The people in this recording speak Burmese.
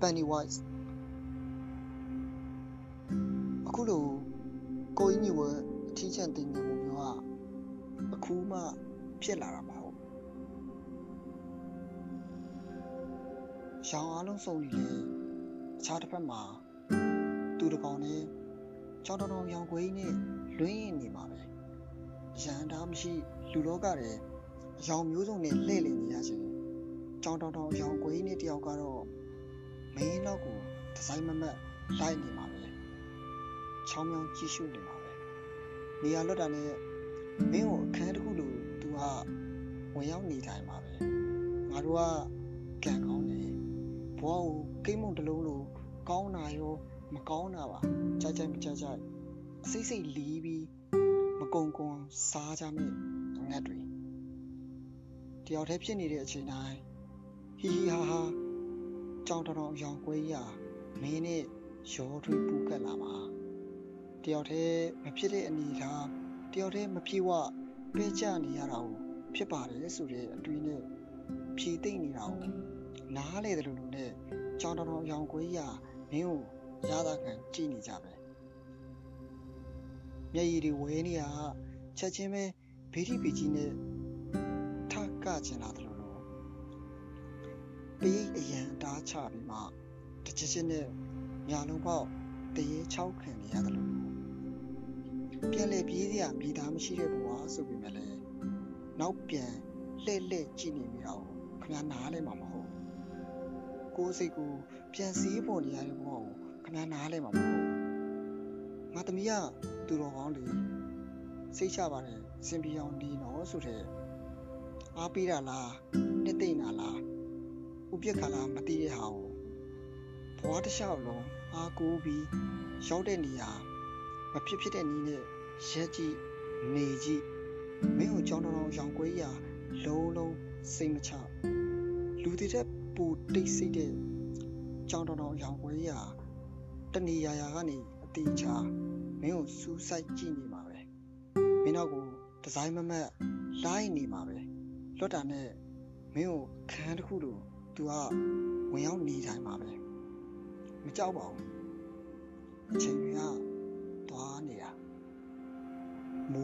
Pennywise အခုလိုကိုကြီးညီဝဲအထီးကျန်တင်နေမှုမျိုးကအခုမှဖြစ်လာတာမဟုတ်ရောင်အားလုံးစုံနေလေအခြားတစ်ဖက်မှာသူတစ်ကောင်နဲ့ကြောင်တောင်တောင်ရောင်ခွေးနဲ့လွင်းရင်နေမှာပဲရန်တားမရှိလူလောကတဲ့ရောင်မျိုးစုံနဲ့လှည့်လည်နေရခြင်းကြောင်တောင်တောင်ရောင်ခွေးနဲ့တယောက်ကတော့ မင်းနောက်ကိုဒီဇိုင်းမမတ်လိုက်နေမှာပဲချောင်းမြောင်းကြည့်ရှုနေမှာပဲနေရာလွတ်တာနဲ့မင်းကိုအခန်းတစ်ခုလိုသူကဝင်ရောက်နေတိုင်းမှာပဲငါတို့ကကံကောင်းတယ်ဘဝကိုကိတ်မုံတစ်လုံးလိုကောင်းတာရောမကောင်းတာပါကြိုက်ကြိုက်မကြိုက်ကြိုက်စိတ်စိတ်လီးပြီးမကုံကုံစားကြမိငတ်တွေတယောက်တည်းဖြစ်နေတဲ့အချိန်တိုင်းဟီဟီဟာဟာ ကြောင်တောင်တောင်ရောင်ကွေးရမင်းနဲ့ရောထွေးပူကတ်လာပါတယောက်တည်းမဖြစ်တဲ့အနေထားတယောက်တည်းမပြေဝပဲကြနေရတာကိုဖြစ်ပါတယ်ဆိုတဲ့အတွေ့နဲ့ဖြေသိမ့်နေတာကိုနားလေတယ်လို့လို့နဲ့ကြောင်တောင်တောင်ရောင်ကွေးရမင်းကိုရတာခံကြည့်နေကြပဲမျက်ရည်တွေဝဲနေတာချက်ချင်းပဲဘေးတိပေကြီးနဲ့ထကကျင်လာတယ် လို့လို့ပေးအရန်တားချပြီးမှတချစ်ချင်းနဲ့ညာလုံးပေါက်တရေချောက်ခံနေရတယ်လို့ပြန်လေပြေးစရာမိသားမရှိတဲ့ဘဝဆိုပေမဲ့လည်းနောက်ပြန်လှဲ့လှဲ့ကြည့်နေမိတော့ခင်ဗျားနားလဲမှာမဟုတ်ကိုယ်စိတ်ကိုပြန်စည်းပေါ်နေရတဲ့ဘဝကိုခင်ဗျားနားလဲမှာမဟုတ်ငါသမီးကသူတော်ကောင်းလေစိတ်ချပါတယ်စင်ပြေအောင်နေနော်ဆိုတဲ့အားပေးတာလားနှစ်သိမ့်တာလား ဥပြက်ခါလားမသိတဲ့ဟာကိုဘဝတစ်လျှောက်လုံးအားကိုးပြီးရောက်တဲ့နေရာမဖြစ်ဖြစ်တဲ့နည်းနဲ့ရက်ကြည့်နေကြည့်မင်းကိုကြောင်းတောင်ရောင်ကွေးရာလုံးလုံးစိတ်မချလူတွေတဲ့ပူတိတ်စိတ်တဲ့ကြောင်းတောင်ရောင်ကွေးရာတဏီယာယာကနေအတိချာမင်းကိုစူးစိုက်ကြည့်နေမှာပဲမင်းတော့ကိုဒီဇိုင်းမမတ်လိုက်နေမှာပဲလွတ်တာနဲ့မင်းကိုခန်းတစ်ခုလို तू ကဝင်ရောက်နေတိုင်းမှာပဲမကြောက်ပါဘူးအချိန်တွေကသွားနေတာမူ